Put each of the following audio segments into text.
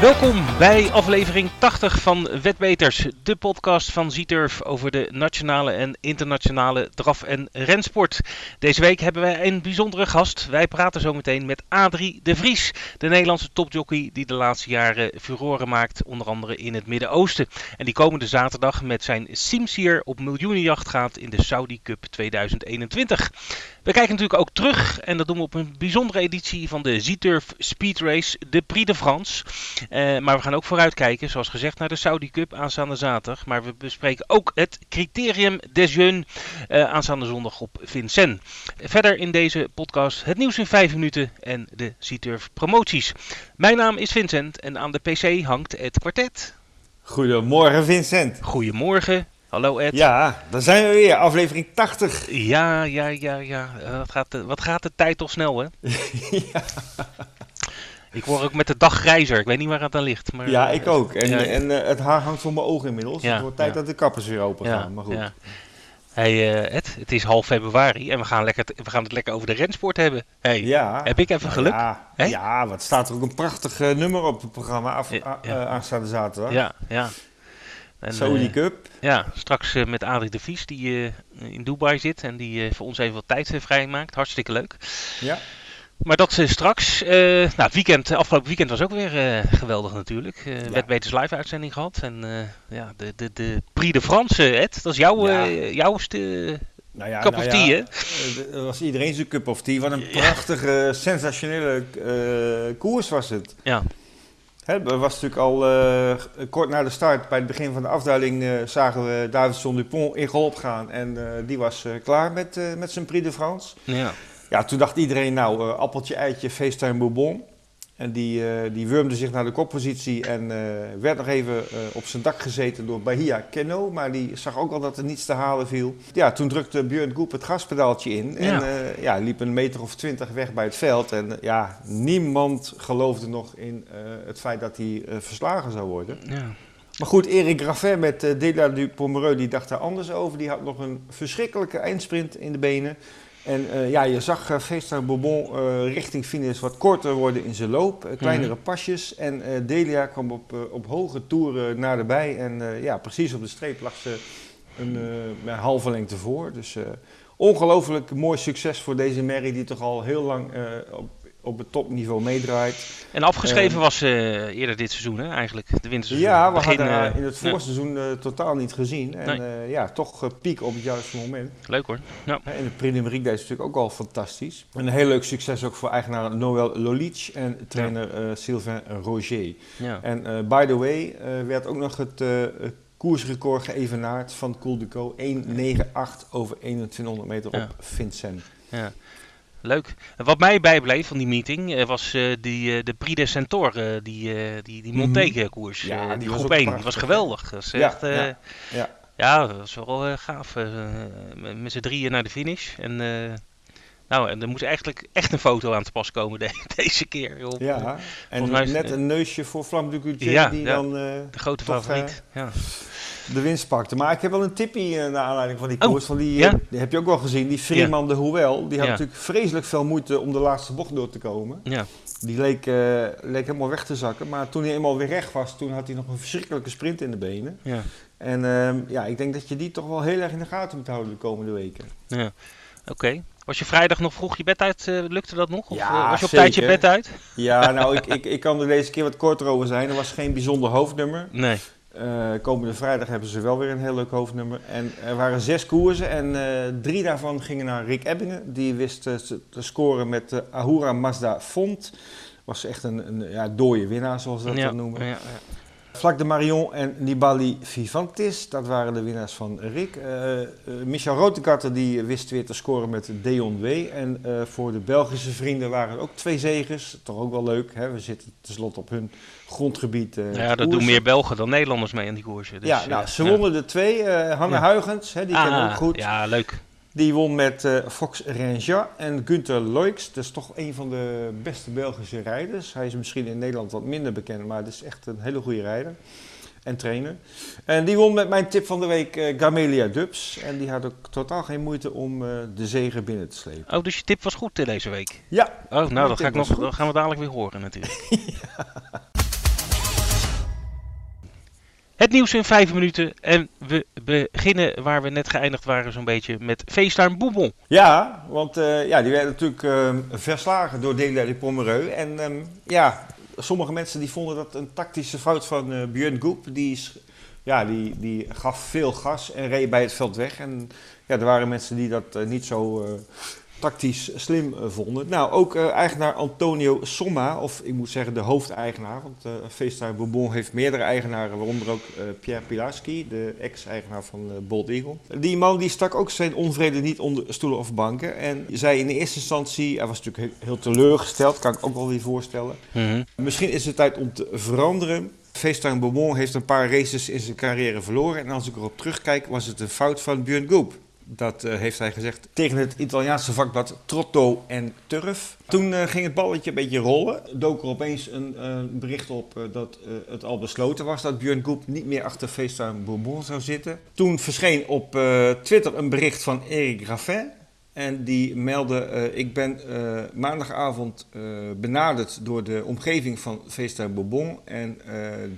Welkom bij aflevering 80 van Wetbeters, de podcast van Zieturf over de nationale en internationale draf- en rensport. Deze week hebben wij een bijzondere gast. Wij praten zo meteen met Adrie de Vries, de Nederlandse topjockey die de laatste jaren furoren maakt, onder andere in het Midden-Oosten. En die komende zaterdag met zijn Simsier op miljoenenjacht gaat in de Saudi Cup 2021. We kijken natuurlijk ook terug en dat doen we op een bijzondere editie van de Zieturf Speed Race, de Prix de France. Uh, maar we gaan ook vooruitkijken, zoals gezegd, naar de Saudi Cup aanstaande zaterdag. Maar we bespreken ook het criterium des jeunes uh, aanstaande zondag op Vincent. Verder in deze podcast het nieuws in 5 minuten en de Zieturf promoties. Mijn naam is Vincent en aan de PC hangt het kwartet. Goedemorgen Vincent. Goedemorgen. Hallo Ed. Ja, dan zijn we weer, aflevering 80. Ja, ja, ja, ja. Uh, wat, gaat de, wat gaat de tijd toch snel, hè? ja. Ik word ook met de dag grijzer. Ik weet niet waar het aan ligt. Maar, ja, ik ook. En, ja. en uh, het haar hangt voor mijn ogen inmiddels. Ja, het wordt tijd dat de kappers weer open gaan. Maar goed. Hey uh, Ed, het is half februari en we gaan, lekker we gaan het lekker over de rensport hebben. Hey, ja. Heb ik even geluk? Ja, hey? ja wat staat er ook een prachtig uh, nummer op het programma af, ja, aanstaande zaterdag. Ja, ja. En, Saudi uh, Cup. Ja, straks uh, met Adrie de Vries die uh, in Dubai zit en die voor ons even wat tijd vrij maakt. Hartstikke leuk. Ja. Maar dat is straks. nou, het weekend, afgelopen weekend was ook weer geweldig natuurlijk. Uh, ja. Live uitzending gehad. En ja, de, de, de Prix de France, Ed, dat is jouw, ja. jouw nou ja, cup nou of tea, hè? Dat was iedereen zijn cup of tea. Wat een prachtige, sensationele koers was het. Ja. Het was natuurlijk al uh, kort na de start, bij het begin van de afdaling, uh, zagen we Davidson Dupont in galop gaan. En uh, die was klaar met, met zijn Prix de France. Ja. ja, toen dacht iedereen, nou, appeltje, eitje, FaceTime Bourbon. En die, die wurmde zich naar de koppositie en werd nog even op zijn dak gezeten door Bahia Keno. Maar die zag ook al dat er niets te halen viel. Ja, toen drukte Björn Goep het gaspedaaltje in. En ja. ja, liep een meter of twintig weg bij het veld. En ja, niemand geloofde nog in het feit dat hij verslagen zou worden. Ja. Maar goed, Erik Graffet met uh, Dela du Pomereux, die dacht daar anders over. Die had nog een verschrikkelijke eindsprint in de benen. En uh, ja, je zag uh, Feestra Bourbon uh, richting finish wat korter worden in zijn loop. kleinere mm. pasjes. En Delia kwam op, op hoge toeren naderbij. En ja, precies op de streep lag ze een, een halve lengte voor. Dus ongelooflijk mooi succes voor deze Mary die toch al heel lang op, op het topniveau meedraait. En afgeschreven uh, was uh, eerder dit seizoen, hè, eigenlijk, de winterseizoen. Ja, we Begin, hadden haar in het voorseizoen uh, totaal niet gezien. En nee. ja, toch piek op het juiste moment. Leuk hoor. Ja. En de Prix de is natuurlijk ook al fantastisch. En een heel leuk succes ook voor eigenaar Noël Lolic en trainer. Sylvain Roger. Ja. En by the way, werd ook nog het koersrecord geëvenaard van Cool de Co. 1,98 over 2100 meter op Vincent. Ja. Leuk. Wat mij bijbleef van die meeting was uh, die, uh, de Prix de Centaur, uh, die, die, die Montaigne-koers. Ja, die groep 1. Dat was geweldig. Dat was ja, echt, ja, ja. ja, dat was wel gaaf. met z'n drieën naar de finish. En, nou, en er moest eigenlijk echt een foto aan te pas komen de, deze keer. Joh. Ja, en net een neusje voor Flam du Goutier, ja, die dan... de grote toch, favoriet, ja de winst pakte. Maar ik heb wel een tippie uh, naar aanleiding van die koers. Oh, van die, ja? die heb je ook wel gezien. Die Freeman de Hoewel. Die had natuurlijk vreselijk veel moeite om de laatste bocht door te komen. Ja. Die leek, uh, leek helemaal weg te zakken. Maar toen hij eenmaal weer recht was, toen had hij nog een verschrikkelijke sprint in de benen. Ja. En uh, ja, ik denk dat je die toch wel heel erg in de gaten moet houden de komende weken. Ja, oké. Okay. Was je vrijdag nog vroeg je bed uit? Uh, lukte dat nog? Of ja, was je op tijd je bed uit? Ja, nou, ik, ik, ik kan er deze keer wat korter over zijn. Er was geen bijzonder hoofdnummer. Nee. Uh, komende vrijdag hebben ze wel weer een heel leuk hoofdnummer. En er waren zes koersen en uh, drie daarvan gingen naar Rick Ebbingen. Die wist uh, te scoren met de Ahura Mazda Font. Was echt een, een ja, dode winnaar, zoals ze dat ja, noemen. Ja, ja. Vlak de Marion en Nibali Vivantis, dat waren de winnaars van Rick. Uh, uh, Michel Rotekarter die wist weer te scoren met Deon W. En uh, voor de Belgische vrienden waren er ook twee zegers. Toch ook wel leuk, hè? we zitten tenslotte op hun grondgebied. ja, dat koersen. doen meer Belgen dan Nederlanders mee aan die koersen. Dus, ja, nou, ze wonnen de twee. Hanne ja. Huygens, hè, die ah, kennen we ook goed. Ja, leuk. Die won met uh, Fox Ranger en Gunther Loix. Dat is toch een van de beste Belgische rijders. Hij is misschien in Nederland wat minder bekend, maar het is echt een hele goede rijder en trainer. En die won met mijn tip van de week uh, Gamelia Dubs. En die had ook totaal geen moeite om uh, de zegen binnen te slepen. Oh, dus je tip was goed deze week? Ja. Oh, nou, dat, ga ik nog, dat gaan we dadelijk weer horen natuurlijk. ja. Het nieuws in vijf minuten. En we beginnen waar we net geëindigd waren, zo'n beetje met FaceTime Boebel. Ja, want uh, ja, die werden natuurlijk uh, verslagen door Dela Pomereux. En um, ja, sommige mensen die vonden dat een tactische fout van uh, Björn Goep. Die, ja, die, die gaf veel gas en reed bij het veld weg. En ja, er waren mensen die dat niet zo tactisch slim uh, vonden. Nou, ook uh, eigenaar Antonio Somma, of ik moet zeggen de hoofdeigenaar, want uh, FaceTime Bourbon heeft meerdere eigenaren, waaronder ook Pierre Pilarski, de ex-eigenaar van Bold Eagle. Die man die stak ook zijn onvrede niet onder stoelen of banken en zei in de eerste instantie, hij was natuurlijk heel, teleurgesteld, kan ik ook wel weer voorstellen. Mm Misschien is het tijd om te veranderen. FaceTime Bourbon heeft een paar races in zijn carrière verloren en als ik erop terugkijk was het een fout van Björn Goop. Dat uh, heeft hij gezegd tegen het Italiaanse vakblad Trotto en Turf. Toen uh, ging het balletje een beetje rollen. Dook er opeens een uh, bericht op dat het al besloten was dat Björn Goep niet meer achter FaceTime Bourbon zou zitten. Toen verscheen op Twitter een bericht van Eric Raffin. En die meldde, ik ben maandagavond benaderd door de omgeving van FaceTime Bourbon. En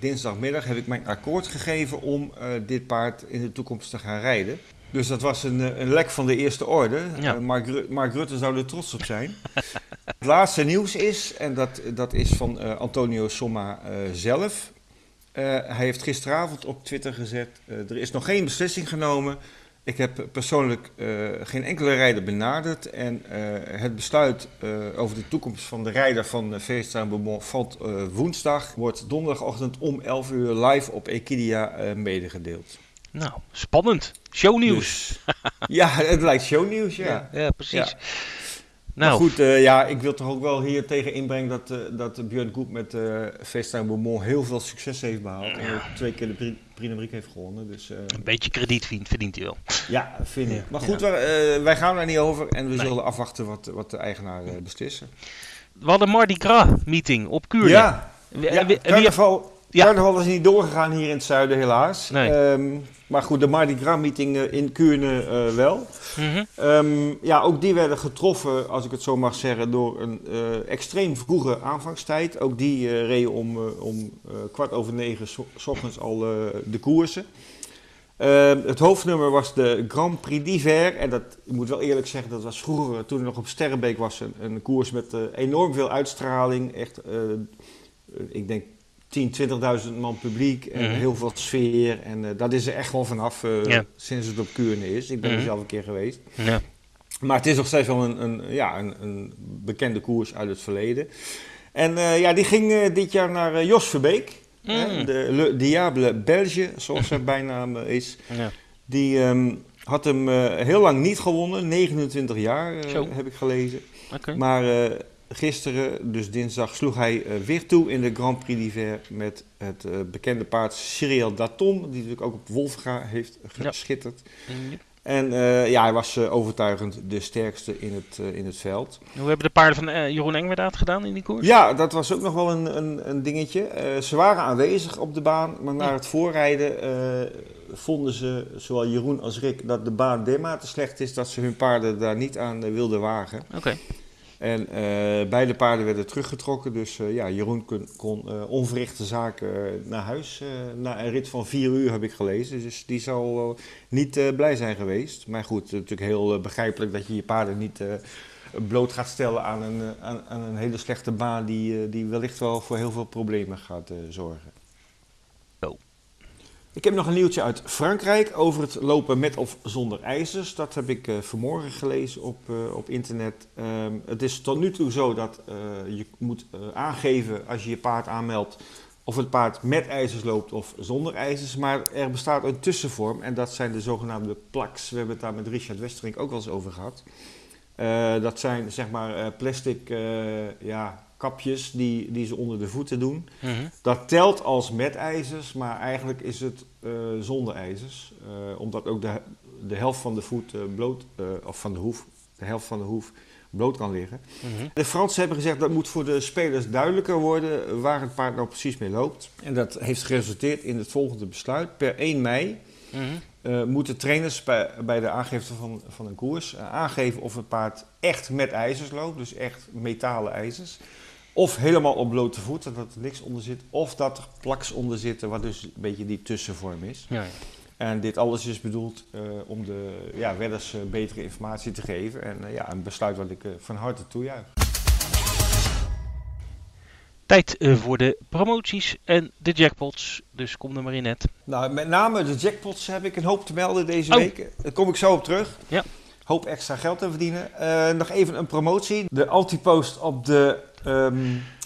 dinsdagmiddag heb ik mijn akkoord gegeven om dit paard in de toekomst te gaan rijden. Dus dat was een, eh, een lek van de eerste orde. Ja. Uh, Mark, Mark, Rutte zou er trots op zijn. het laatste nieuws is, en dat, dat is van uh, Antonio Somma uh, zelf. hij heeft gisteravond op Twitter gezet: er is nog geen beslissing genomen. Ik heb persoonlijk geen enkele rijder benaderd. En het besluit over de toekomst van de rijder van uh, Beaumont valt woensdag. Wordt donderdagochtend om 11 uur live op Equidia medegedeeld. Nou, spannend. Shownieuws. Dus, ja, het lijkt shownieuws, ja. ja. Ja, precies. Ja. Nou. Maar goed, uh, ja, ik wil toch ook wel hier tegen inbrengen dat, uh, dat Björn Goep met uh, FaceTime Beaumont heel veel succes heeft behaald. En twee keer de Prix heeft gewonnen. Dus, Een beetje krediet verdient hij wel. Ja, vind ik. Maar goed, wij, wij, gaan daar niet over en we nee. zullen afwachten wat, wat de eigenaar beslissen. We hadden een Mardi Gras meeting op Kuurne. Ja, ja carnaval, ja. carnaval is niet doorgegaan hier in het zuiden helaas. Nee. Um, maar goed, de Mardi Gras meeting eh, in Kuurne uh, wel. Mm um, ja, ook die werden getroffen, als ik het zo mag zeggen, door een uh, extreem vroege aanvangstijd. Ook die uh, reden om, om kwart over negen s ochtends al de koersen. Ehm, het hoofdnummer was de Grand Prix d'Hiver. En dat, ik moet wel eerlijk zeggen, dat was vroeger, toen er nog op Sterrenbeek was, een, een koers met enorm veel uitstraling. Echt, ik denk 10, 20.000 man publiek en mhm. heel veel sfeer. En uh, dat is er echt wel vanaf uh, ja. sinds het op Kuurne is. Ik ben mm er zelf een keer geweest. Ja. Maar het is nog steeds wel een, een ja, een, een, bekende koers uit het verleden. En uh, ja, die ging dit jaar naar Jos Verbeek. Mm. de Le Diable Belge, zoals zijn bijnaam is. Ja. Die um, had hem heel lang niet gewonnen. 29 jaar heb ik gelezen. Okay. Maar Gisteren, dus dinsdag, sloeg hij uh, weer toe in de Grand Prix d'Hiver met het uh, bekende paard Cyril Daton, die natuurlijk ook op Wolfga heeft geschitterd. Ja. En uh, ja, hij was overtuigend de sterkste in het, in het veld. Hoe hebben de paarden van Jeroen Engwerdaat gedaan in die koers? Ja, dat was ook nog wel een, een, een dingetje. ze waren aanwezig op de baan, maar na het voorrijden vonden ze, zowel Jeroen als Rick, dat de baan dermate slecht is dat ze hun paarden daar niet aan wilden wagen. Oké. En uh, beide paarden werden teruggetrokken. Dus uh, ja, Jeroen kon, uh, onverrichte zaken naar huis. na een rit van vier uur heb ik gelezen. Dus die zal niet blij zijn geweest. Maar goed, natuurlijk heel begrijpelijk dat je je paarden niet bloot gaat stellen aan een, een hele slechte baan. Die, die wellicht wel voor heel veel problemen gaat zorgen. Ik heb nog een nieuwtje uit Frankrijk over het lopen met of zonder ijzers. Dat heb ik uh, vanmorgen gelezen op, uh, op internet. Um, het is tot nu toe zo dat uh, je moet aangeven als je je paard aanmeldt of het paard met ijzers loopt of zonder ijzers. Maar er bestaat een tussenvorm en dat zijn de zogenaamde plaks. We hebben het daar met Richard Westerink ook wel eens over gehad. dat zijn zeg maar plastic ja, kapjes die, die ze onder de voeten doen. Mhm. Dat telt als met ijzers, maar eigenlijk is het uh, zonder ijzers. Uh, omdat ook de, de helft van de voet uh, bloot, of van de hoef, de helft van de hoef bloot kan liggen. Mhm. De Fransen hebben gezegd dat moet voor de spelers duidelijker worden waar het paard nou precies mee loopt. En dat heeft geresulteerd in het volgende besluit. Per 1 mei mhm. moeten trainers bij, bij de aangifte van, van een koers aangeven of het paard echt met ijzers loopt, dus echt metalen ijzers of helemaal op blote voeten, dat er niks onder zit. Of dat er plaks onder zitten, wat dus een beetje die tussenvorm is. Ja, ja. En dit alles is bedoeld eh, om de ja, wedders eh, betere informatie te geven. En eh, ja, een besluit wat ik van harte toejuich. Tijd voor de promoties en de jackpots. Dus kom er maar in, Ed. Nou, met name de jackpots heb ik een hoop te melden deze Oh. week. Daar kom ik zo op terug. Ja. Hoop extra geld te verdienen. Nog even een promotie. De antipost op de ehm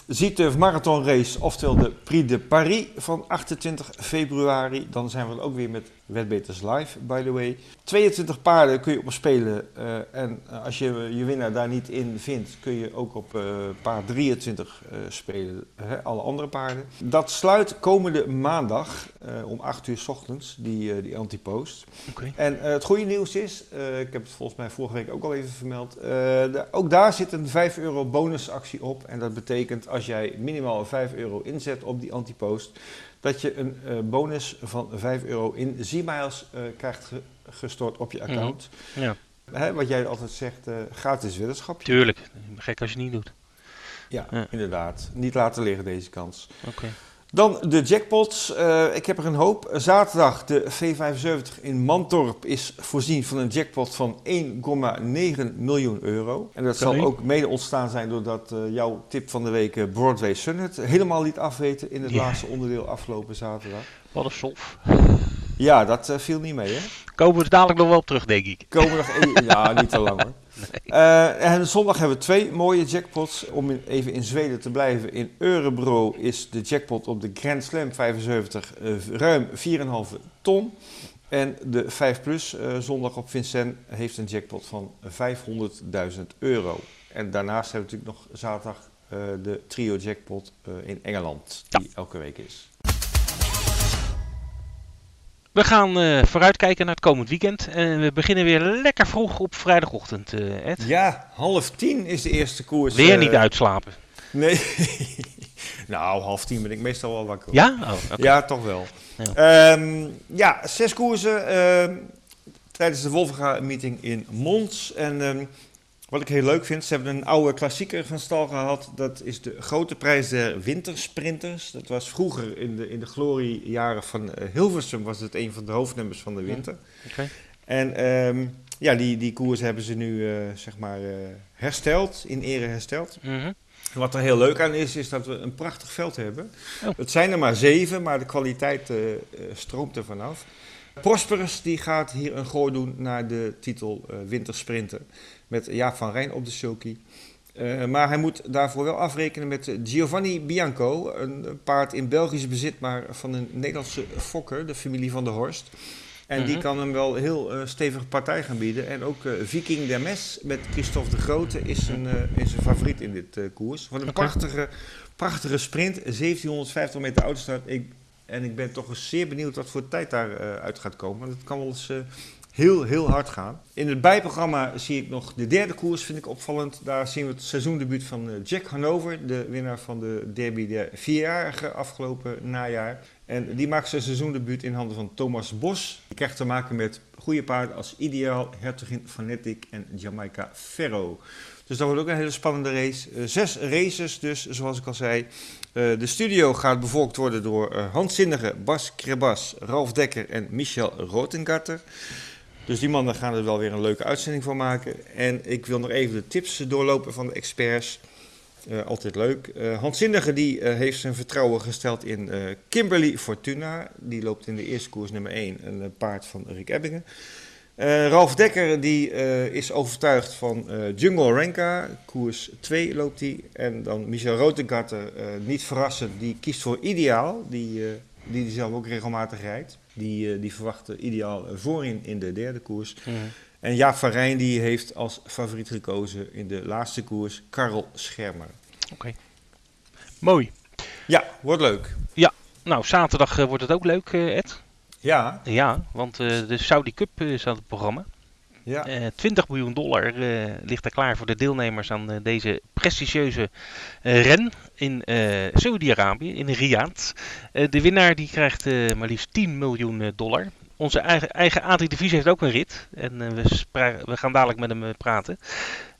Zieturf Marathon Race, oftewel de Prix de Paris van 28 februari. Dan zijn we er ook weer met Wetbeters Live, by the way. 22 paarden kun je op spelen. eh, en eh, als je je winnaar daar niet in vindt, kun je ook op eh, paard 23 eh, spelen. Hè, alle andere paarden. Dat sluit komende maandag om 8 uur s ochtends, die, die antipost. Oké. En het goede nieuws is, ik heb het volgens mij vorige week ook al even vermeld, de- ook daar zit een 5 euro bonusactie op. En dat betekent als jij minimaal 5 euro inzet op die antipost, dat je een eh, bonus van 5 euro in Z-miles eh, krijgt ge- gestort op je account. Ja, Hè, wat jij altijd zegt, eh, gratis weddenschapje. tuurlijk. Gek als je het niet doet. Ja, Ja. inderdaad. Niet laten liggen deze kans. Oké. Dan de jackpots. Eh, ik heb er een hoop. Zaterdag de V75 in Mantorp is voorzien van een jackpot van 1,9 miljoen euro. En dat zal ook mede ontstaan zijn doordat eh, jouw tip van de week eh, Broadway Sun het helemaal liet afweten in het laatste onderdeel afgelopen zaterdag. Wat een sof. Ja, dat viel niet mee hè. Komen we dadelijk nog wel op terug, denk ik. Komen we nog ja, niet te lang hoor. Eh, en zondag hebben we twee mooie jackpots. Om in- even in Zweden te blijven. In Eurebro is de jackpot op de Grand Slam 75 eh, ruim 4,5 ton. En de 5 Plus eh, zondag op Vincent heeft een jackpot van 500.000 euro. En daarnaast hebben we natuurlijk nog zaterdag de trio jackpot in Engeland. Die elke week is. We gaan eh, vooruitkijken naar het komend weekend. En we beginnen weer lekker vroeg op vrijdagochtend, eh, Ed. Ja, half tien is de eerste koers. Weer eh, niet uitslapen. Nee. nou, half tien ben ik meestal wel wakker. Ja? Oh. Ja, toch wel. Ja. Ja, ja zes koersen ehm, tijdens de Wolfga-meeting in Mons. En ehm, wat ik heel leuk vind, ze hebben een oude klassieker van stal gehad. Dat is de grote prijs der wintersprinters. Dat was vroeger in de, in de gloriejaren van eh, Hilversum was het een van de hoofdnummers van de winter. Oké. En ehm, ja, die, die koers hebben ze nu eh, zeg maar eh, hersteld, in ere hersteld. Mhm. Wat er heel leuk aan is, is dat we een prachtig veld hebben. Oh. Het zijn er maar zeven, maar de kwaliteit eh, stroomt er vanaf. Prosperus die gaat hier een gooi doen naar de titel Wintersprinter. Met Jaap van Rijn op de sulky. Eh, maar hij moet daarvoor wel afrekenen met Giovanni Bianco. Een paard in Belgisch bezit, maar van een Nederlandse fokker, de familie van der Horst. En die Mhm. kan hem wel heel eh, stevige partij gaan bieden. En ook eh, Viking Dermes met Christophe de Grote is een, is een favoriet in dit koers. Wat een prachtige, prachtige sprint. 1750 meter autostart. Ik, en ik ben toch eens zeer benieuwd wat voor tijd daaruit uit gaat komen. Want het kan wel eens heel, heel hard gaan. In het bijprogramma zie ik nog de derde koers, vind ik opvallend. Daar zien we het seizoendebuut van eh, Jack Hanover. De winnaar van de derby der vierjarige afgelopen najaar. En die maakt zijn seizoendebuut in handen van Thomas Bos. Die krijgt te maken met goede paarden als Ideaal, Hertogin Fanatic en Jamaica Ferro. Dus dat wordt ook een hele spannende race. Eh, zes races dus, zoals ik al zei. Eh, de studio gaat bevolkt worden door eh Hans Zinnige, Bas Krebas, Ralf Dekker en Michel Rotengarter. Dus die mannen gaan er wel weer een leuke uitzending van maken. En ik wil nog even de tips doorlopen van de experts. Eh, altijd leuk. Zinnige die, eh, heeft zijn vertrouwen gesteld in Kimberly Fortuna. Die loopt in de eerste koers nummer 1, een paard van Rick Ebbingen. Ralf Dekker die, is overtuigd van Jungle Renka. Koers 2 loopt hij. En dan Michel Rotengarter, eh, niet verrassend, die kiest voor Ideaal. Die die hij zelf ook regelmatig rijdt. Die, eh, die verwachten Ideaal voorin in de derde koers. Mhm. En Jaap van Rijn die heeft als favoriet gekozen in de laatste koers Karel Schermer. Mooi. Ja, wordt leuk. Nou, zaterdag eh, wordt het ook leuk, eh, Ed. Ja, Ja, want de Saudi Cup is aan het programma. Ja. Eh 20 miljoen dollar eh, ligt er klaar voor de deelnemers aan eh, deze prestigieuze eh, ren in eh Saudi-Arabië, in Riyadh. Eh, de winnaar die krijgt eh, maar liefst 10 miljoen eh, dollar. Onze eigen, eigen Adrie de Vries heeft ook een rit. En eh, we, we gaan dadelijk met hem eh, praten.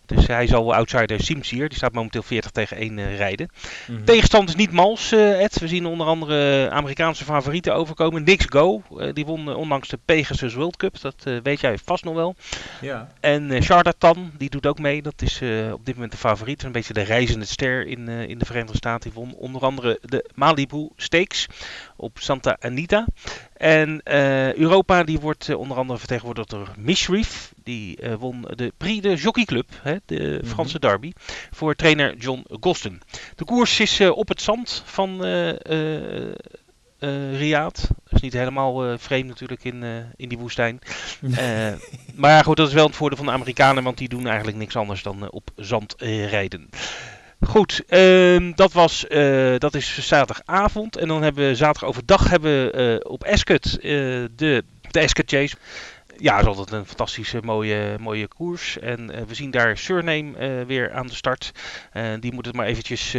Dus hij zal outsider Simsier, die staat momenteel 40 tegen 1 rijden. Mhm. Tegenstand is niet mals, Ed. We zien onder andere Amerikaanse favorieten overkomen. Nix Go, die won onlangs de Pegasus World Cup. Dat weet jij vast nog wel. Ja. En Charlatan, die doet ook mee. Dat is op dit moment de favoriet. Een beetje de reizende ster in, in de Verenigde Staten. Die won onder andere de Malibu Stakes op Santa Anita. En Europa die wordt onder andere vertegenwoordigd door Mishreef. Die won de Prix de Jockey Club, hè, de Franse derby, voor trainer John Gosden. De koers is op het zand van uh, Riyadh. Dat is niet helemaal uh, vreemd natuurlijk in, uh, in die woestijn. maar goed, dat is wel het voordeel van de Amerikanen, want die doen eigenlijk niks anders dan op zand rijden. Goed, uh, dat, was, dat is zaterdagavond. En dan hebben we zaterdag overdag hebben we, op Ascot de, de Ascot Chase ja, het is altijd een fantastische mooie, mooie koers. En we zien daar Surname weer aan de start. Die moet het maar eventjes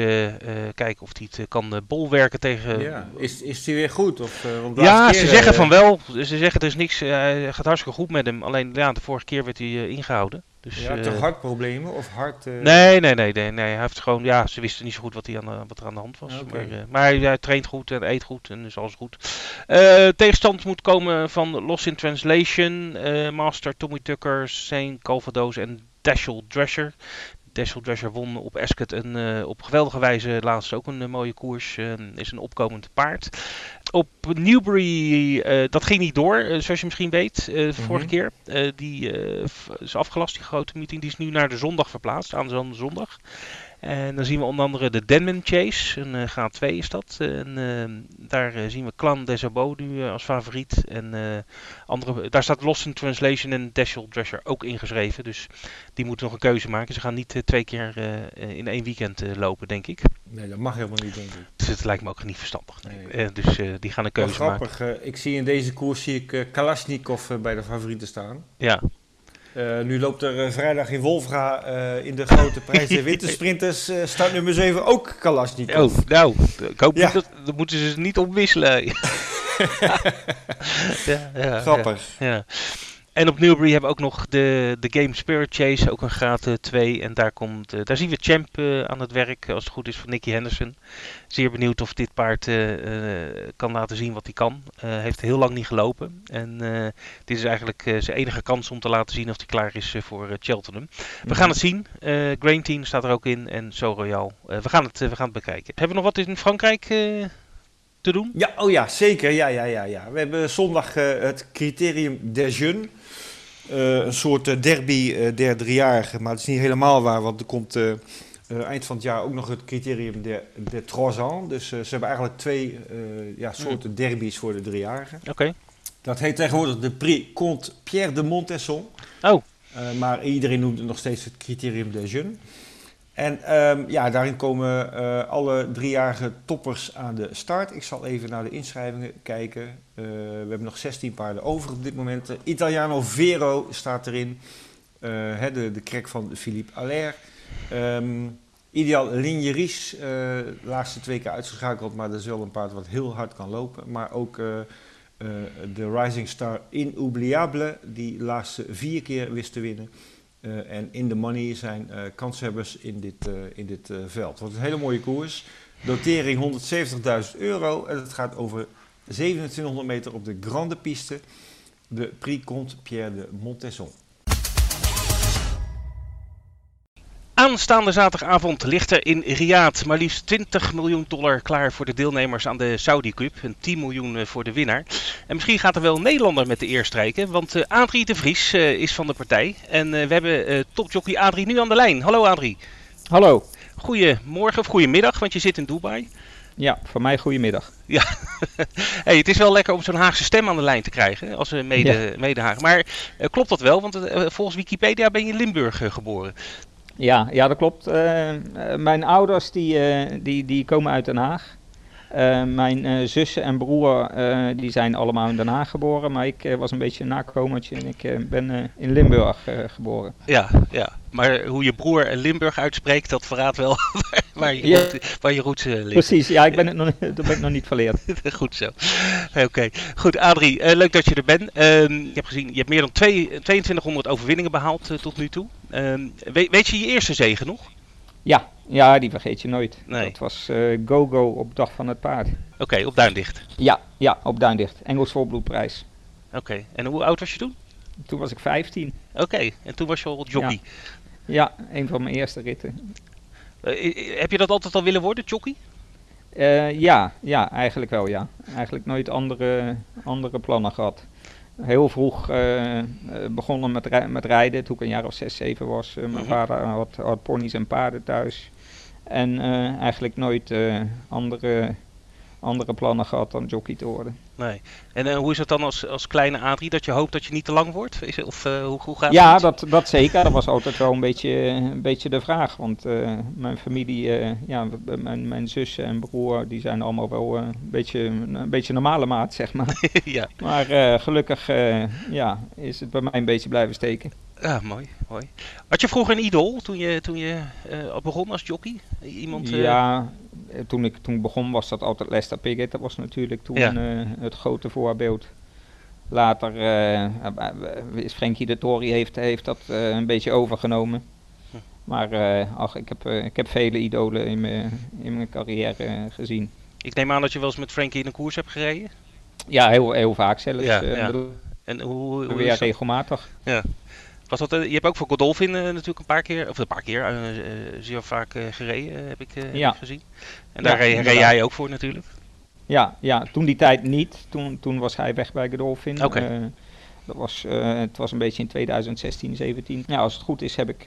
kijken of hij het kan bolwerken tegen... Ja. Is, is hij weer goed? Of, ja, keer, ze zeggen van wel. Ze zeggen er is niks. Hij gaat hartstikke goed met hem. Alleen ja, de vorige keer werd hij ingehouden. Dus, ja, toch hartproblemen of hart? Uh... Nee, nee, nee, nee, nee. Hij heeft gewoon, ja, ze wisten niet zo goed wat, hij aan, wat er aan de hand was. Okay. Maar, uh, maar hij, hij, traint goed en eet goed en is alles goed. Uh, tegenstand moet komen van Lost in Translation, Master Tommy Tucker, Saint Calvados en Dashel Drescher. Dashel Drescher won op Ascot en op geweldige wijze laatst ook een mooie koers. Is een opkomend paard. Op Newbury, dat ging niet door, zoals je misschien weet, de mm -hmm. vorige keer. die is afgelast, die grote meeting. Die is nu naar de zondag verplaatst, aan zondag. En dan zien we onder andere de Denman Chase, een uh, graad 2 is dat. En uh, daar uh, zien we Clan des Abo nu als favoriet. En andere, daar staat Lost in Translation en Dashel Drescher ook ingeschreven. Dus die moeten nog een keuze maken. Ze gaan niet twee keer in één weekend lopen, denk ik. Nee, dat mag helemaal niet, denk ik. Dus het lijkt me ook niet verstandig. Nee. dus die gaan een keuze grappig. maken. ik zie in deze koers zie ik Kalashnikov bij de favorieten staan. Ja. Uh, nu loopt er uh, vrijdag in Wolfga uh, in de grote prijs de wintersprinters start nummer 7 ook Kalashnikov. Oh, nou, ik hoop ja. niet dat, dat moeten ze niet opwisselen. ja, ja, Grappig. Ja. En op Newbury hebben we ook nog de, de Game Spirit Chase, ook een graad 2. En daar, komt, uh, daar zien we Champ uh, aan het werk, als het goed is, van Nicky Henderson. Zeer benieuwd of dit paard kan laten zien wat hij kan. heeft heel lang niet gelopen. En dit is eigenlijk zijn enige kans om te laten zien of hij klaar is voor Cheltenham. We gaan het zien. Grain Team staat er ook in en So Royal. we, gaan het, we gaan het bekijken. Hebben we nog wat in Frankrijk te doen? Ja, oh ja, zeker. Ja, ja, ja, ja. We hebben zondag het criterium des jeunes. Uh, een soort derby uh, der driejarigen, maar het is niet helemaal waar, want er komt eind van het jaar ook nog het criterium der, der trois ans. Dus ze hebben eigenlijk twee ja, soorten derbies voor de driejarigen. Oké. Okay. Dat heet tegenwoordig de Prix Comte Pierre de Montesson. Oh. maar iedereen noemt het nog steeds het criterium des jeunes. En um, ja, daarin komen uh, alle driejarige toppers aan de start. Ik zal even naar de inschrijvingen kijken. Uh, we hebben nog 16 paarden over op dit moment. Italiano Vero staat erin. Hè, de, de krek van Philippe Allaire. Um, Ideal Ligneris, de laatste twee keer uitgeschakeld, maar dat is wel een paard wat heel hard kan lopen. Maar ook de Rising Star Inoubliable, die de laatste vier keer wist te winnen. Uh, en in de money zijn uh, kanshebbers in dit, uh, in dit veld. Wordt een hele mooie koers. Dotering 170.000 euro. En het gaat over 2700 meter op de grande piste. De Prix Comte Pierre de Montesson. Aanstaande zaterdagavond ligt er in Riyadh maar liefst 20 miljoen dollar klaar voor de deelnemers aan de Saudi Cup. En 10 miljoen voor de winnaar. En misschien gaat er wel een Nederlander met de eer strijken. Want uh, Adrie de Vries uh, is van de partij. En we hebben topjockey Adrie nu aan de lijn. Hallo Adrie. Hallo. Goedemorgen of goedemiddag, want je zit in Dubai. Ja, voor mij goedemiddag. Ja, hey, het is wel lekker om zo'n Haagse stem aan de lijn te krijgen als mede, ja. mede Haag. Maar klopt dat wel? Want volgens Wikipedia ben je in Limburg geboren. Ja, ja, dat klopt. Uh, mijn ouders die, uh, die, die komen uit Den Haag. Uh, mijn zussen en broer die zijn allemaal in Den Haag geboren, maar ik was een beetje een nakomertje en ik ben in Limburg geboren. Ja, ja, maar hoe je broer Limburg uitspreekt, dat verraadt wel waar je, ja. waar je roots liggen. Precies, ja, ik ben het nog, dat ben ik nog niet verleerd. Goed zo. Oké, okay. goed Adrie, leuk dat je er bent. Ehm, je hebt gezien, je hebt meer dan twee, 2200 overwinningen behaald tot nu toe. Ehm, weet, weet je je eerste zegen nog? Ja, ja, die vergeet je nooit. Nee. Dat was eh, Go-Go op Dag van het Paard. Oké, op Duindicht. Ja, ja, op Duindicht. Engels Volbloedprijs. Oké, en hoe oud was je toen? Toen was ik 15. Oké, en toen was je al jockey. Ja, een van mijn eerste ritten. Eh, heb je dat altijd al willen worden, jockey? Eh, ja, ja, eigenlijk wel ja. Eigenlijk nooit andere, andere plannen gehad. Heel vroeg begonnen met, rij- met rijden toen ik een jaar of zes, zeven was. Mijn Mhm. vader had, had ponies en paarden thuis. En eh, eigenlijk nooit eh, andere, andere plannen gehad dan jockey te worden. Nee. En eh, hoe is het dan als, als kleine Adrie dat je hoopt dat je niet te lang wordt? Is, of hoe, hoe gaat Ja, het? dat, dat zeker. Dat was altijd wel een beetje, een beetje de vraag. Want mijn familie, ja, mijn, mijn zussen en broer, die zijn allemaal wel een, beetje, een beetje normale maat, zeg maar. ja. Maar gelukkig ja, is het bij mij een beetje blijven steken. Ja, mooi, mooi. Had je vroeger een idool toen je, toen je eh, begon als jockey? Iemand, eh, Ja, eh, toen ik toen begon was dat altijd Lester Piggott. Dat was natuurlijk toen Ja. het grote voorbeeld. Later is Frankie de Tory heeft, heeft dat een beetje overgenomen. Hm. Maar ach, ik, heb, ik heb vele idolen in mijn, in mijn carrière gezien. Ik neem aan dat je wel eens met Frankie in een koers hebt gereden. Ja, heel, heel vaak zelfs. Ja, ja. En hoe, hoe dat? regelmatig. Was dat, eh, je hebt ook voor Godolphin eh, natuurlijk een paar keer, of een paar keer, eh, zeer vaak gereden, heb ik, Ja. gezien. En daar Ja, reed, jij ook voor natuurlijk. Ja, ja, toen die tijd niet. Toen, toen was hij weg bij Godolphin. Dat was, het was een beetje in 2016, 17. Ja, als het goed is heb ik,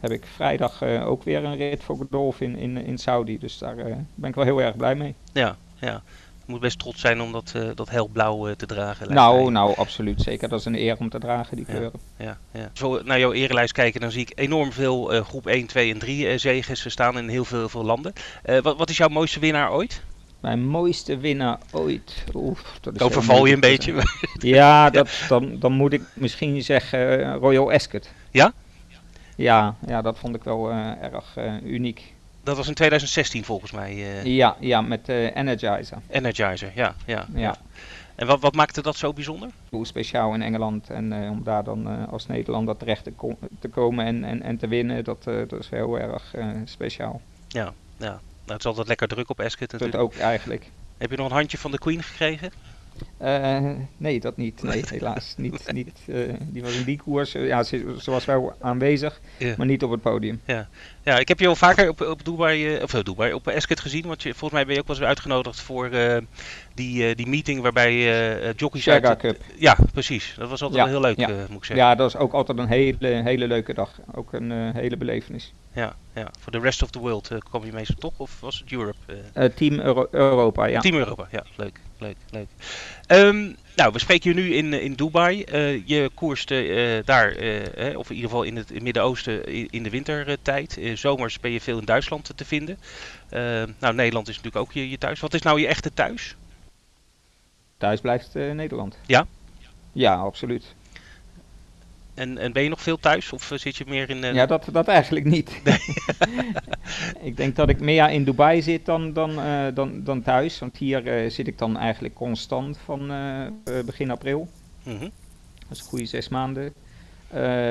heb ik vrijdag ook weer een rit voor Godolphin in, in Saudi. Dus daar ben ik wel heel erg blij mee. Ja, ja. Moet best trots zijn om dat, eh, dat helblauw eh, te dragen. Nou, mij. nou, absoluut. Zeker. Dat is een eer om te dragen, die Ja. kleuren. Ja, ja. Zo naar jouw erelijst kijken, dan zie ik enorm veel eh, groep 1, 2 en 3 eh, zegens staan in heel veel, veel landen. Wat, wat is jouw mooiste winnaar ooit? Mijn mooiste winnaar ooit. Oef, dat is heel verval je een beetje. Ja, dat, dan, dan moet ik misschien zeggen Royal Ascot. Ja? Ja, ja, dat vond ik wel erg uniek. Dat was in 2016 volgens mij. eh, Ja, ja, met eh Energizer. Energizer, ja. ja, Ja. En wat, wat maakte dat zo bijzonder? Hoe speciaal in Engeland en eh, om daar dan als Nederlander terecht te, te komen en, en, en te winnen, dat, eh, dat is heel erg speciaal. Ja, ja. Nou, het is altijd lekker druk op Ascot Dat natuurlijk. ook eigenlijk. Heb je nog een handje van de Queen gekregen? Eh, nee, dat niet. Nee, helaas. niet, niet, eh, die was in die koers. eh, ja, ze, ze was wel aanwezig, Ja. maar niet op het podium. Ja, ik heb je al vaker op, op Dubai, of Dubai, op Ascot gezien. Want je, volgens mij ben je ook wel eens uitgenodigd voor die, die meeting waarbij jockeys uit... Shaga Cup. Ja, precies. Dat was altijd Ja, wel heel leuk, ja. moet ik zeggen. Ja, dat is ook altijd een hele, hele leuke dag. Ook een hele belevenis. Ja, ja. Voor de rest of the world kwam je meestal toch? Of was het Europe? Team Euro- Europa, ja. Team Europa, ja, leuk, leuk, leuk. Ehm, nou, we spreken je nu in, eh, in Dubai. Eh, je koerst eh, daar, of in ieder geval in het Midden-Oosten, in, in de wintertijd. Zomers ben je veel in Duitsland te vinden. Eh, nou, Nederland is natuurlijk ook je, je thuis. Wat is nou je echte thuis? Thuis blijft Nederland. Ja? Ja, absoluut. En, en ben je nog veel thuis? Of eh, zit je meer in... eh, Ja, dat, dat eigenlijk niet. ik denk dat ik meer in Dubai zit dan, dan, eh, dan, dan thuis. Want hier zit ik dan eigenlijk constant van begin april. mhm. Dat is een goede zes maanden.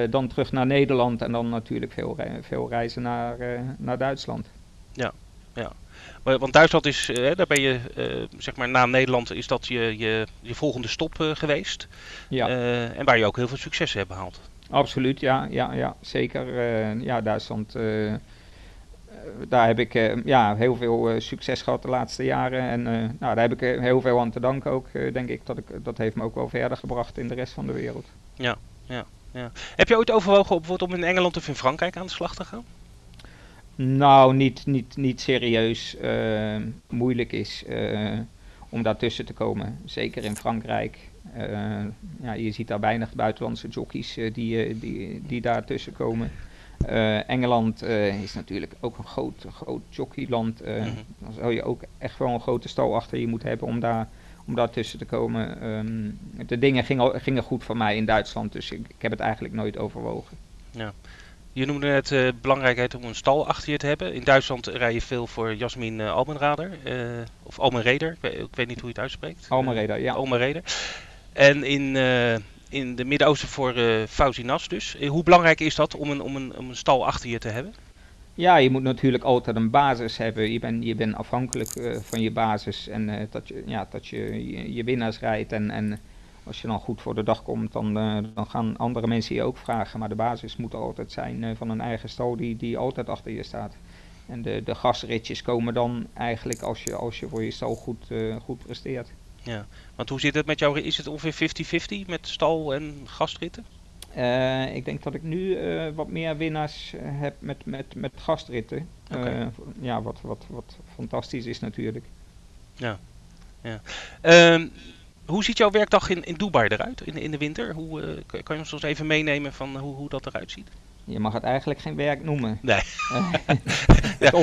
Dan terug naar Nederland en dan natuurlijk veel, veel reizen naar, naar Duitsland. Maar, want Duitsland is, eh, daar ben je, eh, zeg maar, na Nederland is dat je, je, je volgende stop eh, geweest. Ja, en waar je ook heel veel successen hebt behaald. absoluut. Ja, ja, ja zeker. Ja, Duitsland. daar heb ik ja, heel veel succes gehad de laatste jaren. En nou, daar heb ik heel veel aan te danken ook, denk ik. Dat, ik. dat heeft me ook wel verder gebracht in de rest van de wereld. Heb je ooit overwogen bijvoorbeeld om in Engeland of in Frankrijk aan de slag te gaan? Nou, niet, niet, niet serieus eh, moeilijk is eh, om daartussen te komen. Zeker in Frankrijk. Eh, ja, je ziet daar weinig buitenlandse jockeys die, die, die daartussen komen. Engeland is natuurlijk ook een groot, groot jockeyland. Mhm. Dan zou je ook echt wel een grote stal achter je moeten hebben om daar, om daar tussen te komen. Ehm, de dingen gingen, gingen goed voor mij in Duitsland, dus ik, ik heb het eigenlijk nooit overwogen. Je noemde net de belangrijkheid om een stal achter je te hebben. In Duitsland rij je veel voor Jasmin eh, Almenrader. eh, of Almenreder, ik weet, ik weet niet hoe je het uitspreekt. Almereda, Eh, ja. Almenreder. En in, eh, in de Midden-Oosten voor uh, Fauzi Nas dus. hoe belangrijk is dat om een, om, een, om een stal achter je te hebben? Ja, je moet natuurlijk altijd een basis hebben. Je bent je bent afhankelijk van je basis en dat je, ja, dat je, je, je winnaars rijdt en... en als je dan goed voor de dag komt, dan, uh, dan gaan andere mensen je ook vragen. Maar de basis moet altijd zijn uh, van een eigen stal die, die altijd achter je staat. En de, de gasritjes komen dan eigenlijk als je, als je voor je stal goed, uh, goed presteert. Ja, want hoe zit het met jou? Is het ongeveer 50-50 met stal en gastritten? ik denk dat ik nu wat meer winnaars heb met, met, met gastritten. Okay. ja, wat, wat, wat fantastisch is natuurlijk. Ja, ja. Hoe ziet jouw werkdag in, in Dubai eruit in, in de winter? Hoe, uh, kan je ons eens even meenemen van hoe, hoe dat eruit ziet? Je mag het eigenlijk geen werk noemen. Nee. het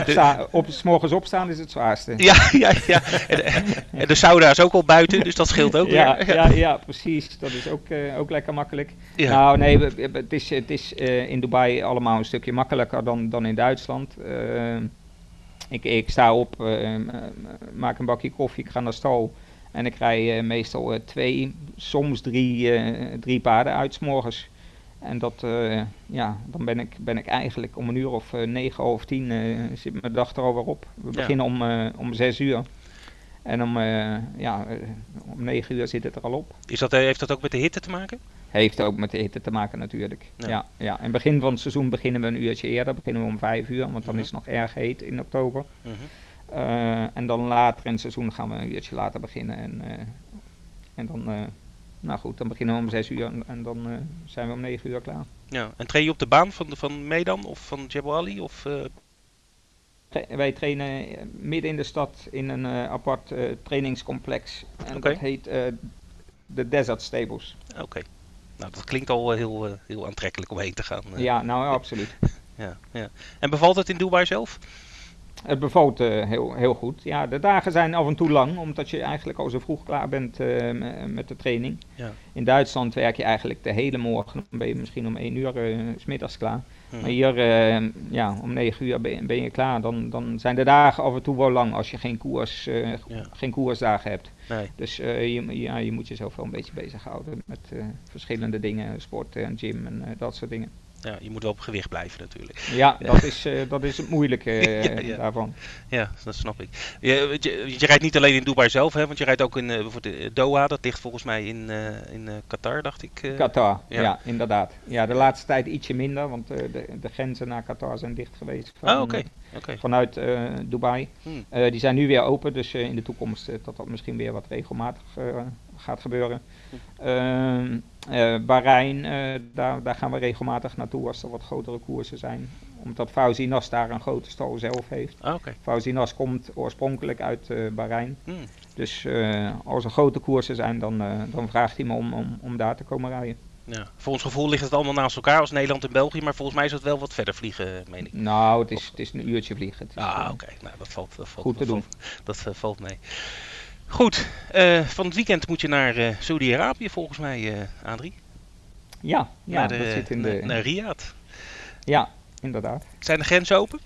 op, s morgens opstaan is het zwaarste. Ja, ja, ja. En, en, de sauna is ook al buiten, dus dat scheelt ook ja, weer. Ja, ja, precies. Dat is ook, uh, ook lekker makkelijk. Ja. Nou, nee, het is, het is uh, in Dubai allemaal een stukje makkelijker dan, dan in Duitsland. ik, ik sta op, maak een bakje koffie, ik ga naar stal. En ik rij uh, meestal uh, twee, soms drie, uh, drie paarden uit s morgens. En dat, ja, dan ben ik, ben ik eigenlijk om een uur of negen of tien zit mijn dag er alweer op. We ja. beginnen om, om zes uur. En om, ja, om negen uur zit het er al op. Is dat, heeft dat ook met de hitte te maken? Heeft ook met de hitte te maken natuurlijk. Ja. Ja, ja. In het begin van het seizoen beginnen we een uurtje eerder. Beginnen we om vijf uur, want dan -huh. Mhm. is het nog erg heet in oktober. -huh. Uh, en dan later in het seizoen gaan we een uurtje later beginnen. En, uh, en dan, uh, nou goed, dan beginnen we om 6 uur en, en dan zijn we om 9 uur klaar. Ja, en train je op de baan van, van Medan of van Jebel Ali? Of, wij trainen midden in de stad in een apart trainingscomplex. En okay. dat heet de Desert Stables. Oké. Okay. Nou, dat klinkt al heel, heel aantrekkelijk om heen te gaan. Ja, nou absoluut. ja, ja. En bevalt het in Dubai zelf? Het bevalt uh, heel, heel goed. Ja, de dagen zijn af en toe lang, omdat je eigenlijk al zo vroeg klaar bent uh, met de training. Ja. In Duitsland werk je eigenlijk de hele morgen, dan ben je misschien om 1 uur uh, s middags klaar. Hmm. Maar hier, ja, om 9 uur ben, ben, je klaar. Dan, dan zijn de dagen af en toe wel lang als je geen, koers, ja. geen koersdagen hebt. Nee. Dus je, ja, je moet jezelf wel een beetje bezighouden met verschillende dingen, sport en gym en dat soort dingen ja, je moet wel op gewicht blijven natuurlijk. Ja, dat is, uh, dat is het moeilijke uh, ja, ja. daarvan. Ja, dat snap ik. Je, je, je, rijdt niet alleen in Dubai zelf, hè, want je rijdt ook in uh, bijvoorbeeld Doha. Dat ligt volgens mij in, in Qatar, dacht ik. Qatar, ja. ja. inderdaad. Ja, de laatste tijd ietsje minder, want de, de grenzen naar Qatar zijn dicht geweest. Van, ah, oké. Okay. Okay. Vanuit Dubai. Hmm. die zijn nu weer open, dus in de toekomst dat dat misschien weer wat regelmatig gaat gebeuren. Uh, uh, Bahrein, uh, daar, daar gaan we regelmatig naartoe als er wat grotere koersen zijn. Omdat Fauzinas daar een grote stal zelf heeft. Ah, okay. Fauzinas komt oorspronkelijk uit uh, Bahrein. Hmm. Dus als er grote koersen zijn, dan, dan vraagt hij me om, om, om daar te komen rijden. Ja. Voor ons gevoel ligt het allemaal naast elkaar als Nederland en België, maar volgens mij is het wel wat verder vliegen, meen ik. Nou, het is, het is een uurtje vliegen. Is, ah, oké. Okay. Nou, dat valt, dat valt goed te dat doen. Valt, dat valt mee. Goed, uh, van het weekend moet je naar uh, Saudi-Arabië volgens mij, uh, Adrie. Ja, ja naar de, dat zit in de... Naar Riyadh. Ja, inderdaad. Zijn de grenzen open?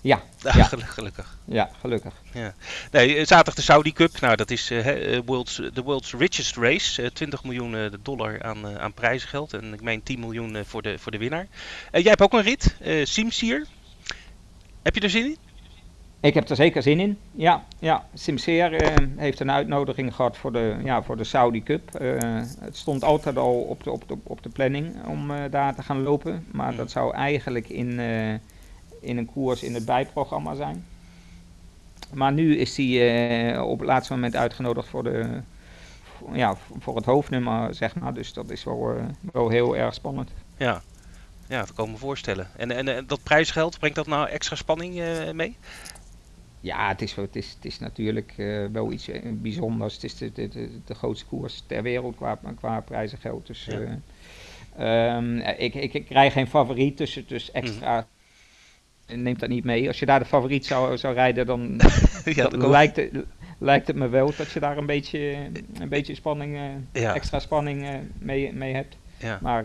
Ja, ah, ja. gelukkig. Ja, gelukkig. Ja. Nee, zaterdag de Saudi Cup. Nou, dat is uh, world's, de world's richest race. Uh, 20 miljoen dollar aan, aan prijzengeld. En ik meen 10 miljoen voor, de, voor de winnaar. jij hebt ook een rit, Simsier. Heb je er zin in? Ik heb er zeker zin in. Ja, ja. Simseer uh, heeft een uitnodiging gehad voor de, ja, voor de Saudi Cup. Uh, het stond altijd al op de, op de, op de planning om uh, daar te gaan lopen. Maar mm. dat zou eigenlijk in, in een koers in het bijprogramma zijn. Maar nu is hij op het laatste moment uitgenodigd voor, de, voor, ja, voor het hoofdnummer, zeg maar. Dus dat is wel, wel heel erg spannend. Ja, ja, dat kan ik me voorstellen. En, en, en dat prijsgeld, brengt dat nou extra spanning mee? Ja, het is, het is, het is natuurlijk uh, wel iets uh, bijzonders. Het is de, de, de, de, grootste koers ter wereld qua, qua prijzengeld. Dus ja. uh, um, ik, ik, ik krijg geen favoriet, dus, dus extra mm. neemt dat niet mee. Als je daar de favoriet zou, zou rijden, dan, ja, lijkt, het, lijkt het me wel dat je daar een beetje, een beetje spanning, ja. extra spanning mee, mee hebt. Ja. Maar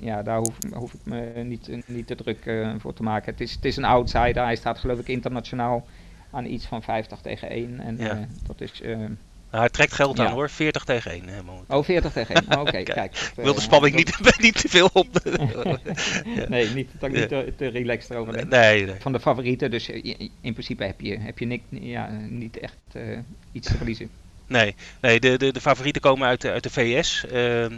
ja, daar hoef, hoef, ik me niet, niet te druk uh, voor te maken. Het is, het is een outsider. Hij staat geloof ik internationaal aan iets van 50 tegen 1. En ja. uh, dat is uh, Nou, hij trekt geld Ja. aan hoor, 40 tegen 1. Hè, momenteel. Oh, 40 tegen 1. Oh, Oké, Kijk, kijk. Ik dat, wil de eh, spanning niet, niet te veel op. Ja. Nee, niet, dat ik niet te, te relaxed erover nee, nee. Van de favorieten, dus eh, in principe heb je, heb je nik, ja, niet echt eh, iets te verliezen. Nee, nee de, de, de favorieten komen uit de, uit de VS. eh, eh,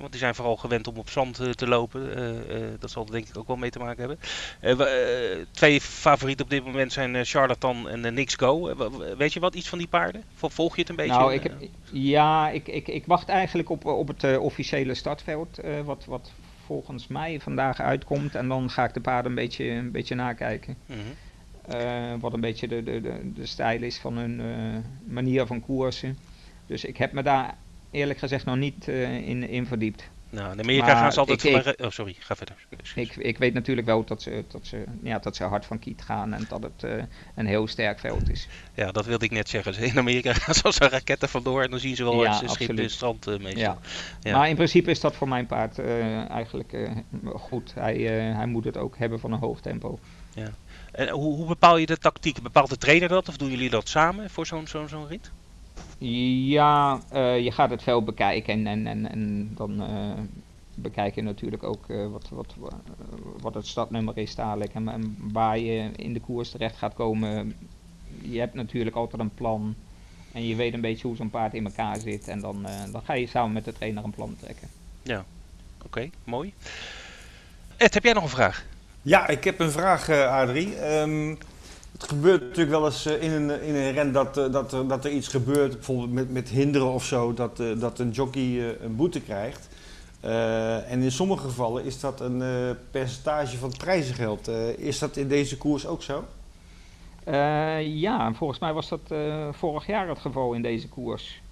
want die zijn vooral gewend om op zand eh, te lopen. Eh, dat zal er denk ik ook wel mee te maken hebben. We- twee favorieten op dit moment zijn Charlatan en Nix Go. Wa- wa- weet je wat, iets van die paarden? Vol- Volg je het een beetje? nou, ik heb, ja, ik, ik, ik wacht eigenlijk op, op het officiële startveld, wat, wat volgens mij vandaag uitkomt. En dan ga ik de paarden een beetje, een beetje nakijken. Eh, wat een beetje de, de, de, de stijl is van hun eh, manier van koersen. Dus ik heb me daar eerlijk gezegd nog niet eh, in, in verdiept. Nou, in Amerika Maar gaan ze altijd ik- Oh, sorry, ga verder. Ik, ik weet natuurlijk wel dat ze, dat, ze, ja, dat ze hard van kiet gaan en dat het eh, een heel sterk veld is. Ja, dat wilde ik net zeggen. In Amerika gaan ze als een raketten vandoor en dan zien ze wel Ja, het schip in het strand eh, meestal. Ja. Ja. Maar in principe is dat voor mijn paard eh, eigenlijk eh, goed. Hij, eh, hij moet het ook hebben van een hoog tempo. En hoe, hoe bepaal je de tactiek? Bepaalt de trainer dat of doen jullie dat samen voor zo'n zo'n zo'n rit? Ja, eh, je gaat het veld bekijken en, en, en, en dan eh, bekijk je natuurlijk ook eh, wat, wat, wa- wat het startnummer is dadelijk en, en waar je in de koers terecht gaat komen. Je hebt natuurlijk altijd een plan en je weet een beetje hoe zo'n paard in elkaar zit en dan, dan ga je samen met de trainer een plan trekken. Oké, mooi. Ed, heb jij nog een vraag? Ja, ik heb een vraag, eh, Adrie. Ehm, het gebeurt natuurlijk wel eens eh, in, een, in een ren dat, eh, dat, er, dat er iets gebeurt, bijvoorbeeld met, met hinderen of zo, dat, dat een jockey een boete krijgt. En in sommige gevallen is dat een percentage van het prijzengeld. Is dat in deze koers ook zo? Ja, en volgens mij was dat vorig jaar het geval in deze koers.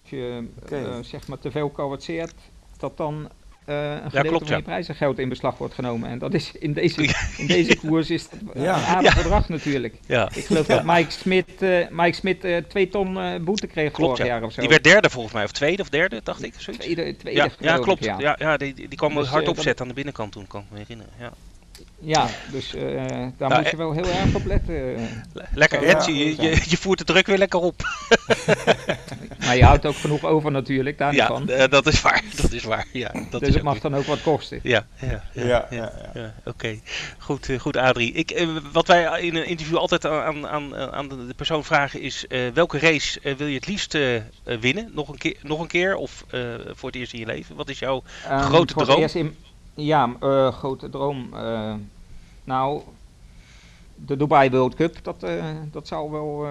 Als je zeg maar te veel kawartseert, dat dan eh, een gedeelte klopt, van ja. je prijzengeld in beslag wordt genomen. En dat is in deze, in deze koers is dat Ja. een aardig bedrag natuurlijk. Ja, Ik geloof Ja. dat Mike Smit, eh, Mike Smit eh, twee ton eh, boete kreeg klopt. vorig Ja. jaar of zo. Die werd derde volgens mij, of tweede of derde, dacht ik. Zoiets. tweede, tweede Ja, ja, ik, klopt. ja. Ja, ja, die, die kwam Dus, hard opzetten aan de binnenkant toen, kan ik me herinneren. Ja. Ja, dus eh, daar Nou, moet je wel heel erg op letten. eh. Le- Lekker, Ed, je, je, je voert de druk weer lekker op. Maar je houdt ook genoeg over natuurlijk, daar niet Ja, van. eh, dat is waar. Dat is waar. Ja, dat dus is het mag dan ook wat kosten. Ja, ja, ja, Ja, ja, ja, ja. ja, oké. Goed, eh, goed Adrie. Ik, eh, wat wij in een interview altijd aan, aan, aan de persoon vragen is... eh, welke race eh, wil je het liefst eh, eh, winnen? Nog een, keer, nog een keer of eh, voor het eerst in je leven? Wat is jouw... Ehm, Grote voor het droom? Ja, eh, grote droom. eh, nou, de Dubai World Cup, dat, eh, dat zou wel...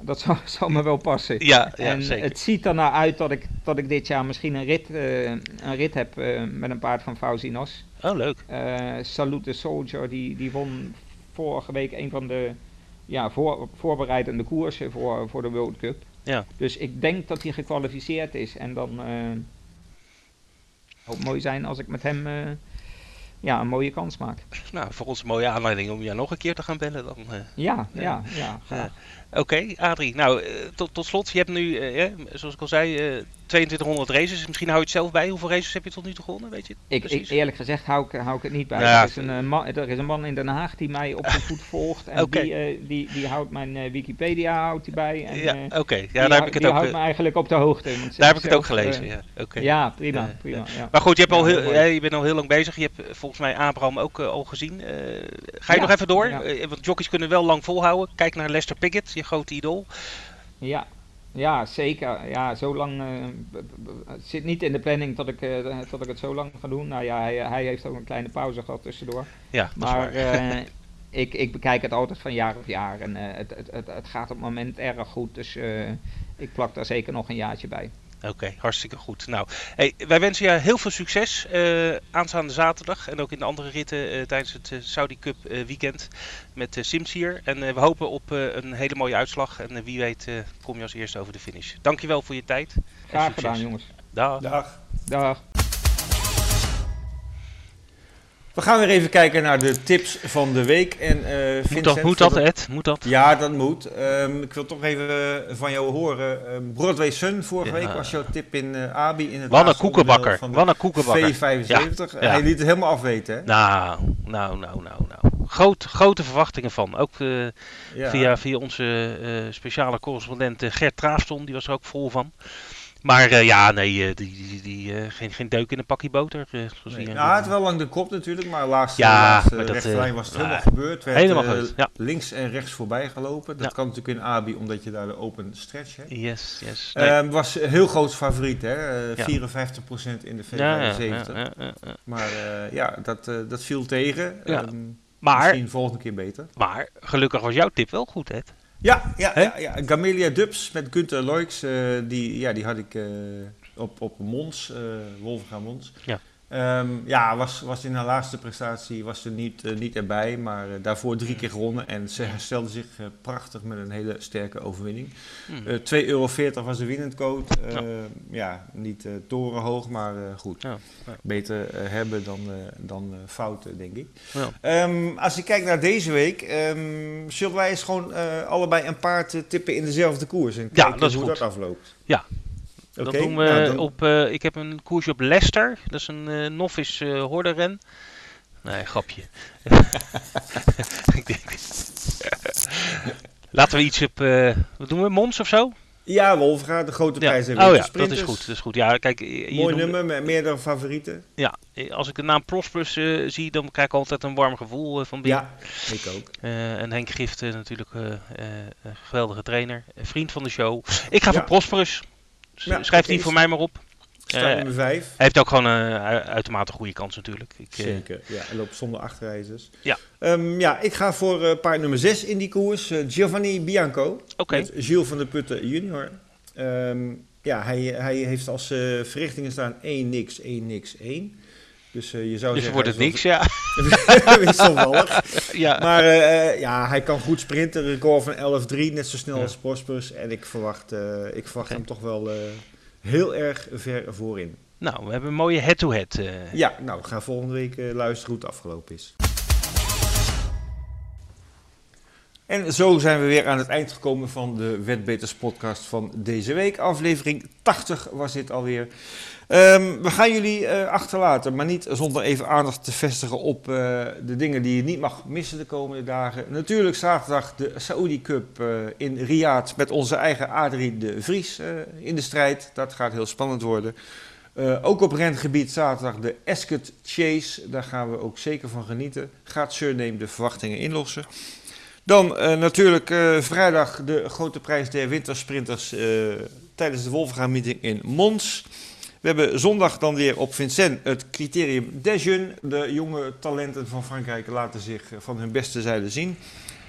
dat zou, zou me wel passen. Ja, ja en zeker. het ziet er naar uit dat ik, dat ik dit jaar misschien een rit, een rit heb met een paard van Fauzinos. Oh, leuk. Salute the Soldier, die, die won vorige week een van de ja, voor, voorbereidende koersen voor, voor de World Cup. Ja. Dus ik denk dat hij gekwalificeerd is. En dan zou mooi zijn als ik met hem eh, ja, een mooie kans maak. Nou, voor ons een mooie aanleiding om jou nog een keer te gaan bellen dan. eh. Ja, Ja. ja. Oké, Adrie. Nou, eh, tot, tot slot. Je hebt nu, eh, zoals ik al zei, 2200 races. Misschien hou je het zelf bij. Hoeveel races heb je tot nu toe gewonnen? Weet je Ik, eerlijk gezegd hou ik, hou ik het niet bij. Ja, er, is een, eh, man, er is een man in Den Haag die mij op de voet volgt. En die, eh, die, die houdt mijn eh, Wikipedia houdt hij bij. En, ja, oké. Ja, daar heb ik het ook, houdt me eigenlijk op de hoogte. daar heb ik het ook gelezen. Ja. Ja, prima, prima. Ja. Maar goed, je, hebt al heel, je bent al heel lang bezig. Je hebt volgens mij Abraham ook al gezien. Ga je nog even door? want jockeys kunnen wel lang volhouden. Kijk naar Lester Pickett, je grote idool. Ja, ja, zeker. Ja, zo lang. eh, zit niet in de planning dat ik, eh, dat ik het zo lang ga doen. Nou ja, hij, hij heeft ook een kleine pauze gehad tussendoor. Ja, Maar eh, ik, ik bekijk het altijd van jaar op jaar. En het, het, het, het gaat op het moment erg goed. Dus ik plak daar zeker nog een jaartje bij. Oké, hartstikke goed. Nou, hey, wij wensen je heel veel succes eh, aanstaande zaterdag en ook in de andere ritten eh, tijdens het eh, Saudi Cup eh, weekend met Sims hier. En eh, we hopen op eh, een hele mooie uitslag en wie weet eh, kom je als eerste over de finish. Dankjewel voor je tijd. Graag succes. gedaan, jongens. Dag. Dag. Dag. We gaan weer even kijken naar de tips van de week. En, eh, Moet Vincent, dat, moet dat Ed? Moet dat? Ja, dat moet. Ehm, ik wil toch even eh, van jou horen. Ehm, Broadway Sun, vorige Ja. week was jouw tip in eh Abi. In het Wat een laatste koekenbakker. Wat een koekenbakker. V75. Ja, ja. Hij liet het helemaal afweten, hè? Nou, nou, nou, nou, nou. groot, grote verwachtingen van. Ook via, via onze speciale correspondent Gert Traafston, die was er ook vol van. Maar ja, nee, eh, die, die, die, eh, geen, geen deuk in een pakje boter. eh, zoals Nee. Nou, het wel lang de kop natuurlijk, maar laatste, Ja, laatste dat, rechterlijn eh, was het helemaal gebeurd. Werd, helemaal eh, goed, ja. links en rechts voorbij gelopen. Dat Ja. kan natuurlijk in Abi, omdat je daar de open stretch hebt. Yes, yes. Nee. Ehm, was een heel groot favoriet, hè? Eh, Ja. 54% in de V75. ja, ja, ja, ja, ja, ja. Maar eh, ja, dat, eh, dat viel tegen. Ja. Ehm, Maar, Misschien volgende keer beter. maar gelukkig was jouw tip wel goed, hè? Ja, ja, ja, ja. Gamelia Dubs met Gunther Loix, eh, die, ja, die had ik eh, op, op Mons, eh Wolfgang Mons. Ja. Ehm, ja, was, was in haar laatste prestatie was ze niet, eh, niet erbij, maar eh, daarvoor drie keer gewonnen. En ze herstelde zich prachtig met een hele sterke overwinning. Hm. Eh 2,40 euro was de winnend code. Ja. ja. niet torenhoog, maar goed. Ja, ja. Beter hebben dan, dan fouten, denk ik. Ja. Ehm, als ik kijk naar deze week, ehm, zullen wij eens gewoon allebei een paard tippen in dezelfde koers en Ja, kijken dat is hoe goed. dat afloopt. Ja. Dat doen we nou, dan- op. eh, ik heb een koersje op Leicester. Dat is een eh novice hordenren. Nee, grapje. ik denk. Laten we iets op. eh, wat doen we? Mons of zo? Ja, Wolfga, de grote Ja. prijs en Oh ja, dat is goed. Dat is goed. Ja, kijk, hier Mooi nummer met meerdere favorieten. Ja, als ik de naam Prosperus eh, zie, dan krijg ik altijd een warm gevoel van binnen. Ja, ik ook. En Henk Gift natuurlijk een geweldige trainer. Vriend van de show. Ik ga Ja. voor Prosperus. S- Ja, Schrijf die voor mij maar op. Start Eh, nummer 5. Hij heeft ook gewoon een uh, uitermate goede kans natuurlijk. Ik, eh, Zeker, ja. Hij loopt zonder achterreizers. Ja. Ehm, ja, ik ga voor eh, paard nummer 6 in die koers. eh, Giovanni Bianco. Oké. Met Gilles van der Putten junior. Ehm, ja, hij, hij heeft als eh, verrichtingen staan 1 niks, 1 niks, 1. Dus eh, je zou Dus zeggen... wordt het niks, ja. is Wisselvallig. ja. Maar eh, ja, hij kan goed sprinten. Record van 11-3, net zo snel Ja. als Prospers. En ik verwacht, eh, ik verwacht hem toch wel eh, heel erg ver voorin. Nou, we hebben een mooie head-to-head. eh. Ja, nou, we gaan volgende week eh, luisteren hoe het afgelopen is. En zo zijn we weer aan het eind gekomen van de Wetbeters podcast van deze week. Aflevering 80 was dit alweer. Ehm, we gaan jullie eh, achterlaten, maar niet zonder even aandacht te vestigen op eh, de dingen die je niet mag missen de komende dagen. Natuurlijk zaterdag de Saudi Cup eh, in Riyadh met onze eigen Adrie de Vries in de strijd. Dat gaat heel spannend worden. Ook op rengebied zaterdag de Ascot Chase. Daar gaan we ook zeker van genieten. Gaat Surname de verwachtingen inlossen. Dan natuurlijk vrijdag de grote prijs der wintersprinters tijdens de Wolfgang meeting in Mons. We hebben zondag dan weer op Vincent het criterium des Jeunes. De jonge talenten van Frankrijk laten zich van hun beste zijde zien.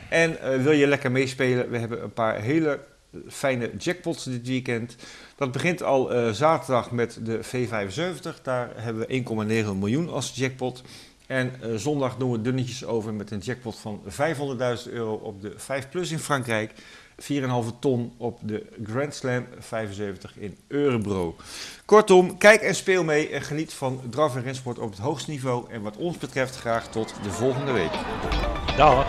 En eh, wil je lekker meespelen? We hebben een paar hele fijne jackpots dit weekend. Dat begint al eh, zaterdag met de V75. Daar hebben we 1,9 miljoen als jackpot. En eh, zondag doen we dunnetjes over met een jackpot van 500.000 euro op de 5 Plus in Frankrijk. 4,5 ton op de Grand Slam 75 in Eurebro. Kortom, kijk en speel mee en geniet van draf en rensport op het hoogste niveau. En wat ons betreft graag tot de volgende week. Dag.